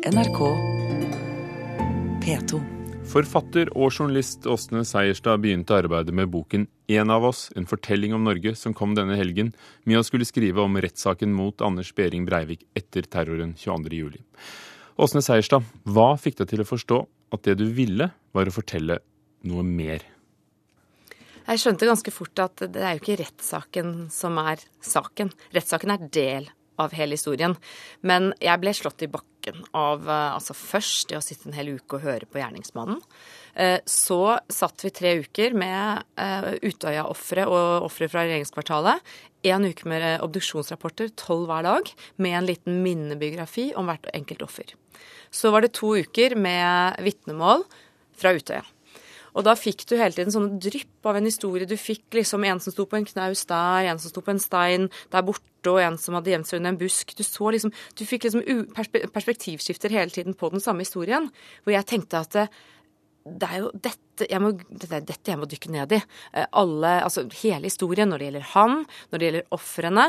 NRK P2. Forfatter og journalist Åsne Seierstad begynte arbeidet med boken En av oss, en fortelling om Norge, som kom denne helgen, med å skulle skrive om rettssaken mot Anders Behring Breivik etter terroren 22.07. Åsne Seierstad, hva fikk deg til å forstå at det du ville, var å fortelle noe mer? Jeg skjønte ganske fort at det er jo ikke rettssaken som er saken. Rettssaken er del av hele historien. Men jeg ble slått i bakken av eh, altså først det å sitte en hel uke og høre på gjerningsmannen. Eh, så satt vi tre uker med eh, Utøya-ofre og ofre fra regjeringskvartalet. En uke med obduksjonsrapporter, tolv hver dag, med en liten minnebiografi om hvert enkelt offer. Så var det to uker med vitnemål fra Utøya. Og da fikk du hele tiden sånne drypp av en historie. Du fikk liksom en som sto på en knaus der, en som sto på en stein der borte, og en som hadde gjemt seg under en busk. Du liksom, du fikk liksom perspektivskifter hele tiden på den samme historien. Hvor jeg tenkte at det, det er jo dette jeg, må, dette, jeg må dykke ned i. Eh, alle, altså hele historien når det gjelder han, når det gjelder ofrene.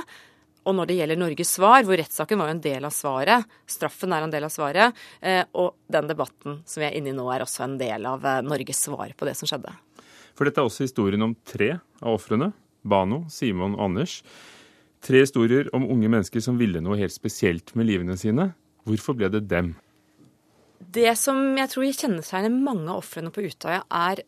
Og når det gjelder Norges svar, hvor rettssaken var jo en del av svaret, straffen er en del av svaret, eh, og den debatten som vi er inne i nå, er også en del av eh, Norges svar på det som skjedde. For dette er også historien om tre av ofrene. Bano, Simon og Anders. Tre historier om unge mennesker som ville noe helt spesielt med livene sine. Hvorfor ble det dem? Det som jeg tror kjennetegner mange av ofrene på Utøya, er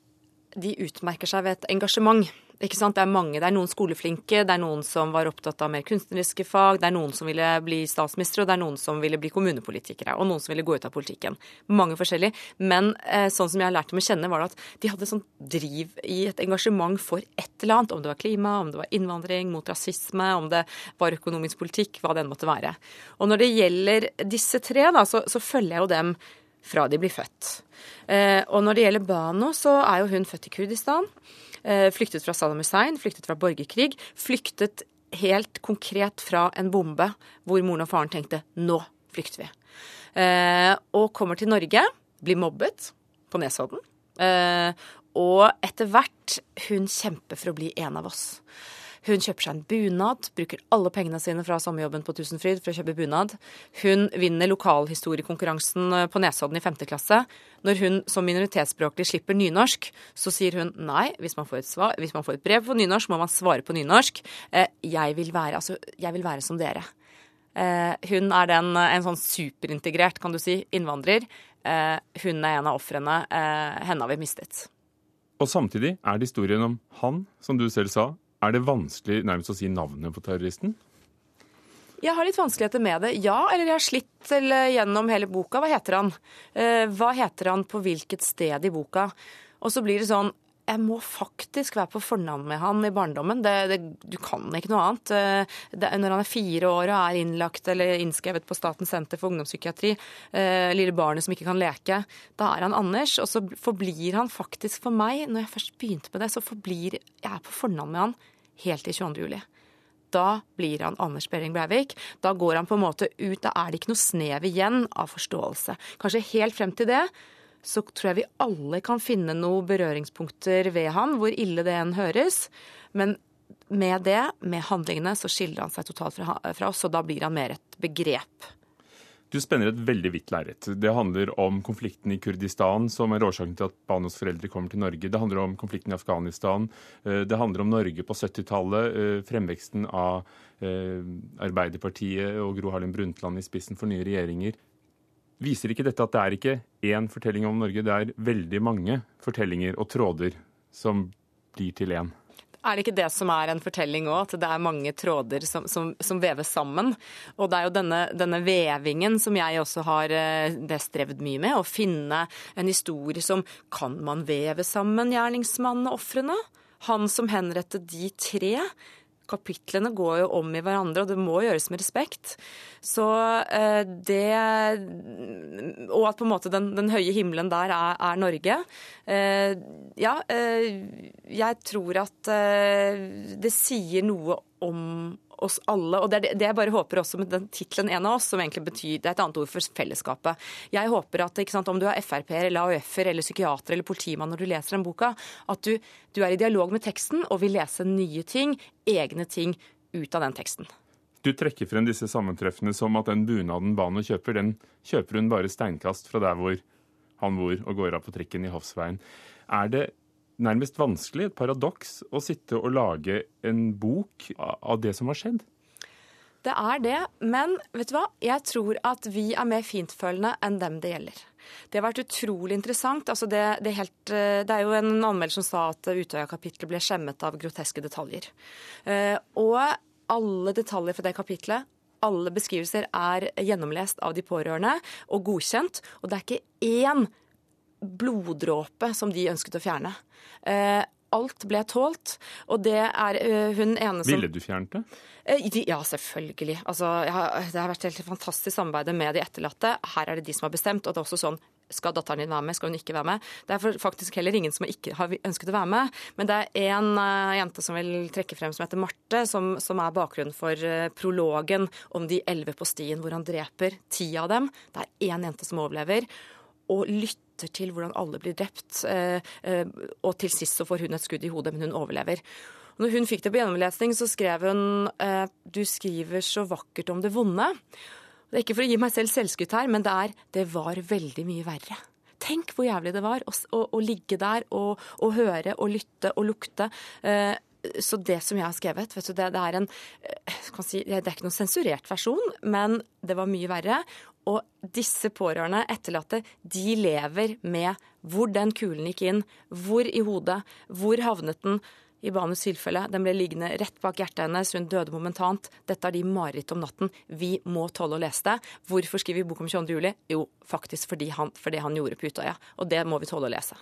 de utmerker seg ved et engasjement. Ikke sant? Det er mange. Det er noen skoleflinke, det er noen som var opptatt av mer kunstneriske fag, det er noen som ville bli statsminister, og det er noen som ville bli kommunepolitikere, og noen som ville gå ut av politikken. Mange forskjellige. Men eh, sånn som jeg har lært dem å kjenne, var det at de hadde sånn driv i et engasjement for et eller annet. Om det var klima, om det var innvandring, mot rasisme, om det var økonomisk politikk, hva det enn måtte være. Og når det gjelder disse tre, da, så, så følger jeg jo dem fra de blir født. Eh, og når det gjelder Bano, så er jo hun født i Kurdistan. Eh, flyktet fra Saddam Hussein, flyktet fra borgerkrig. Flyktet helt konkret fra en bombe hvor moren og faren tenkte nå flykter vi. Eh, og kommer til Norge, blir mobbet på Nesodden. Eh, og etter hvert hun kjemper for å bli en av oss. Hun kjøper seg en bunad, bruker alle pengene sine fra sommerjobben på Tusenfryd for å kjøpe bunad. Hun vinner lokalhistoriekonkurransen eh, på Nesodden i femte klasse. Når hun som minoritetsspråklig slipper nynorsk, så sier hun nei, hvis man får et, svar, hvis man får et brev på nynorsk, må man svare på nynorsk. Eh, jeg vil være, altså, jeg vil være som dere. Eh, hun er den, en sånn superintegrert, kan du si, innvandrer. Hun er en av ofrene. Henne har vi mistet. Og samtidig er det historien om han, som du selv sa, er det vanskelig nærmest å si navnet på terroristen? Jeg har litt vanskeligheter med det, ja. Eller jeg har slitt gjennom hele boka. Hva heter han? Eh, hva heter han på hvilket sted i boka? Og så blir det sånn jeg må faktisk være på fornavn med han i barndommen. Det, det, du kan ikke noe annet. Eh, det, når han er fire år og er innlagt eller innskrevet på Statens senter for ungdomspsykiatri, eh, lille barnet som ikke kan leke, da er han Anders. Og så forblir han faktisk for meg, når jeg først begynte med det, så forblir jeg på fornavn med han helt til 22. juli. Da blir han Anders Behring Breivik. Da går han på en måte ut. Da er det ikke noe snev igjen av forståelse. Kanskje helt frem til det så tror jeg vi alle kan finne noen berøringspunkter ved han, hvor ille det enn høres. Men med det, med handlingene, så skiller han seg totalt fra, oss, og da blir han mer et begrep. Du spenner et veldig vidt lerret. Det handler om konflikten i Kurdistan, som er årsaken til at Banos foreldre kommer til Norge. Det handler om konflikten i Afghanistan. Eh, det handler om Norge på 70-tallet. Eh, fremveksten av eh, Arbeiderpartiet og Gro Harlem Brundtland i spissen for nye regjeringer. Viser ikke dette at det er ikke én fortelling om Norge, det er veldig mange fortellinger og tråder som blir til én? Er det ikke det som er en fortelling òg, at det er mange tråder som, som, som, veves sammen? Og det er jo denne, denne vevingen som jeg også har eh, strevd mye med, å finne en historie som Kan man veve sammen gjerningsmannen og ofrene? Han som henrettet de tre kapitlene går jo om i hverandre, og det må gjøres med respekt. Så eh, det Og at på en måte den, den høye himmelen der er, er Norge. Eh, ja, eh, jeg tror at det sier noe om oss alle. Og det er det jeg bare håper også med den tittelen 'En av oss', som egentlig betyr Det er et annet ord for fellesskapet. Jeg håper at sant, om du er Frp-er eller AUF-er eller psykiater eller politimann når du leser den boka, at du, du er i dialog med teksten og vil lese nye ting, egne ting, ut av den teksten. Du trekker frem disse sammentreffene som at den bunaden Bano kjøper, den kjøper hun bare steinkast fra der hvor han bor og går av på trikken i Hofsveien. Er det nærmest vanskelig, et paradoks, å sitte og lage en bok av det som har skjedd? Det er det, men vet du hva? Jeg tror at vi er mer fintfølende enn dem det gjelder. Det har vært utrolig interessant. Altså det, det, helt, eh, det, er jo en anmelder som sa at Utøya-kapitlet ble skjemmet av groteske detaljer. Eh, og alle detaljer fra det kapitlet alle beskrivelser er gjennomlest av de pårørende og godkjent. Og det er ikke én bloddråpe som de ønsket å fjerne. Eh, alt ble tålt, og det er hun ene som Ville du fjernet det? Ja, selvfølgelig. Altså, det har vært helt fantastisk samarbeid med de etterlatte. Her er det de som har bestemt. og det er også sånn skal datteren din være med, skal hun ikke være med? Det er faktisk heller ingen som ikke har ønsket å være med. Men det er en uh, jente som vil trekke frem som heter Marte, som, som er bakgrunnen for uh, prologen om de elleve på stien hvor han dreper ti av dem. Det er én jente som overlever. Og lytter til hvordan alle blir drept. Uh, og til sist så får hun et skudd i hodet, men hun overlever. Når hun fikk det på gjennomlesning, så skrev hun du skriver så vakkert om det vonde. Det er ikke for å gi meg selv selvskutt her, men det er det var veldig mye verre. Tenk hvor jævlig det var å, å, å ligge der og, og, høre og lytte og lukte. Eh, så det som jeg har skrevet, du, det, det, er en eh, si, Det er ikke noen sensurert versjon, men det var mye verre. Og disse pårørende, etterlatte, de lever med hvor den kulen gikk inn, hvor i hodet, hvor havnet den, i Banus tilfelle. Den ble liggende rett bak hjertet hennes, hun døde momentant. Dette er de mareritt om natten. Vi må tåle å lese det. Hvorfor skriver vi bok om 22. juli? Jo, faktisk fordi han, for det han gjorde på Utøya. Og det må vi tåle å lese.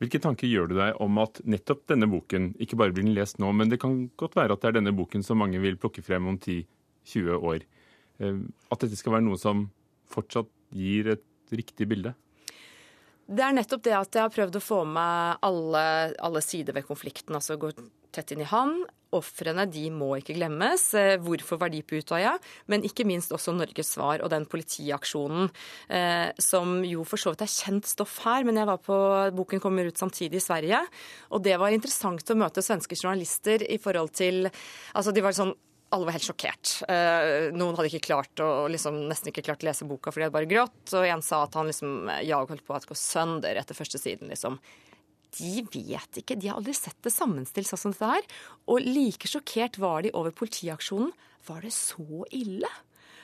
Hvilke tanker gjør du deg om at nettopp denne boken, ikke bare blir den lest nå, men det kan godt være at det er denne boken som mange vil plukke frem om 10-20 år. Eh, at dette skal være noe som fortsatt gir et riktig bilde? Det er nettopp det at jeg har prøvd å få med alle, alle sider ved konflikten. Altså gå tett inn i han. Ofrene de må ikke glemmes. Eh, hvorfor var de på Utøya? Men ikke minst også Norges svar og den politiaksjonen eh, som jo for så vidt er kjent stoff her. Men jeg var på, boken kommer ut samtidig i Sverige, og det var interessant å møte svenske journalister i forhold til Altså de var sånn alle var helt sjokkert. Uh, noen hadde ikke klart å, liksom, nesten ikke klart å lese boka fordi de hadde bare grått. Og en sa at han liksom jag holdt på å gå sønder etter første siden, liksom. De vet ikke. De har aldri sett det sammenstilt sånn som dette her. Og like sjokkert var de over politiaksjonen. Var det så ille?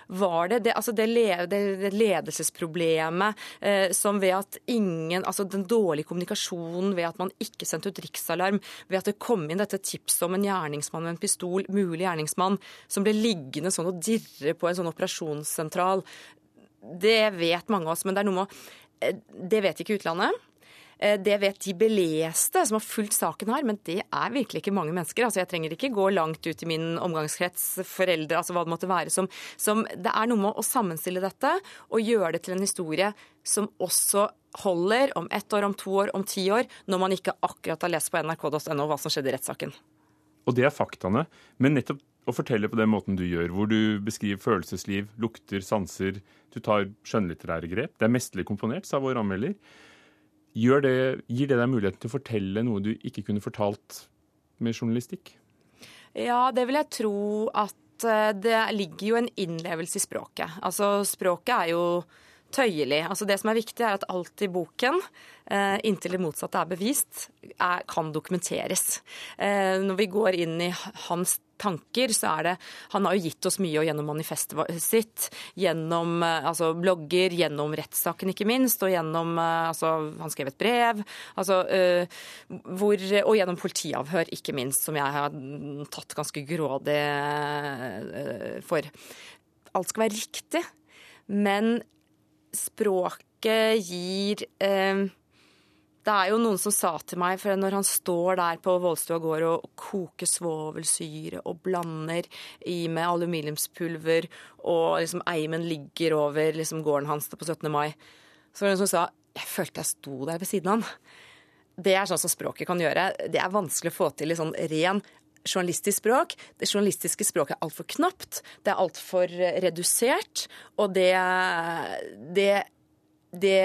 Var det det, altså det, det ledelsesproblemet eh, som ved at ingen Altså den dårlige kommunikasjonen ved at man ikke sendte ut riksalarm, ved at det kom inn dette tipset om en gjerningsmann med en pistol, mulig gjerningsmann, som ble liggende sånn og dirre på en sånn operasjonssentral. Det vet mange av oss, men det er noe med å Det vet ikke utlandet. Eh, det vet de beleste som har fulgt saken her, men det er virkelig ikke mange mennesker. Altså, jeg trenger ikke gå langt ut i min omgangskrets, foreldre, altså hva det måtte være. Som, som Det er noe med å sammenstille dette og gjøre det til en historie som også holder om ett år, om to år, om ti år, når man ikke akkurat har lest på nrk.no hva som skjedde i rettssaken. Og det er faktaene. Men nettopp å fortelle på den måten du gjør, hvor du beskriver følelsesliv, lukter, sanser, du tar skjønnlitterære grep. Det er mesterlig komponert, sa vår anmelder. Det, gir det deg muligheten til å fortelle noe du ikke kunne fortalt med journalistikk? Ja, det vil jeg tro at eh, det ligger jo en innlevelse i språket. Altså, språket er jo tøyelig. Altså, det som er viktig, er at alt i boken, eh, inntil det motsatte er bevist, er, kan dokumenteres. Eh, når vi går inn i hans tanker, så er det Han har jo gitt oss mye gjennom manifestet sitt, gjennom eh, altså, blogger, gjennom rettssaken ikke minst, og gjennom altså, Han skrev et brev. Altså, hvor, og gjennom politiavhør, ikke minst, som jeg har tatt ganske grådig for. Alt skal være riktig, men språket gir eh, det er jo noen som sa til meg, for når han står der på Vollstua gård og koker svovelsyre og blander i med aluminiumspulver, og liksom eimen ligger over liksom gården hans på 17. mai, så var det noen som sa jeg følte jeg sto der ved siden av han. Det er sånn som språket kan gjøre. Det er vanskelig å få til i sånn ren journalistisk språk. Det journalistiske språket er altfor knapt, det er altfor redusert, og det, det, det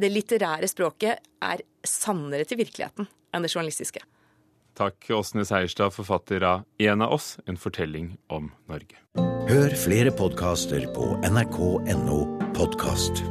det litterære språket er sannere til virkeligheten enn det journalistiske. Takk, Åsne Seierstad, forfatter av En av oss, en fortelling om Norge. Hør flere podkaster på nrk.no podkast.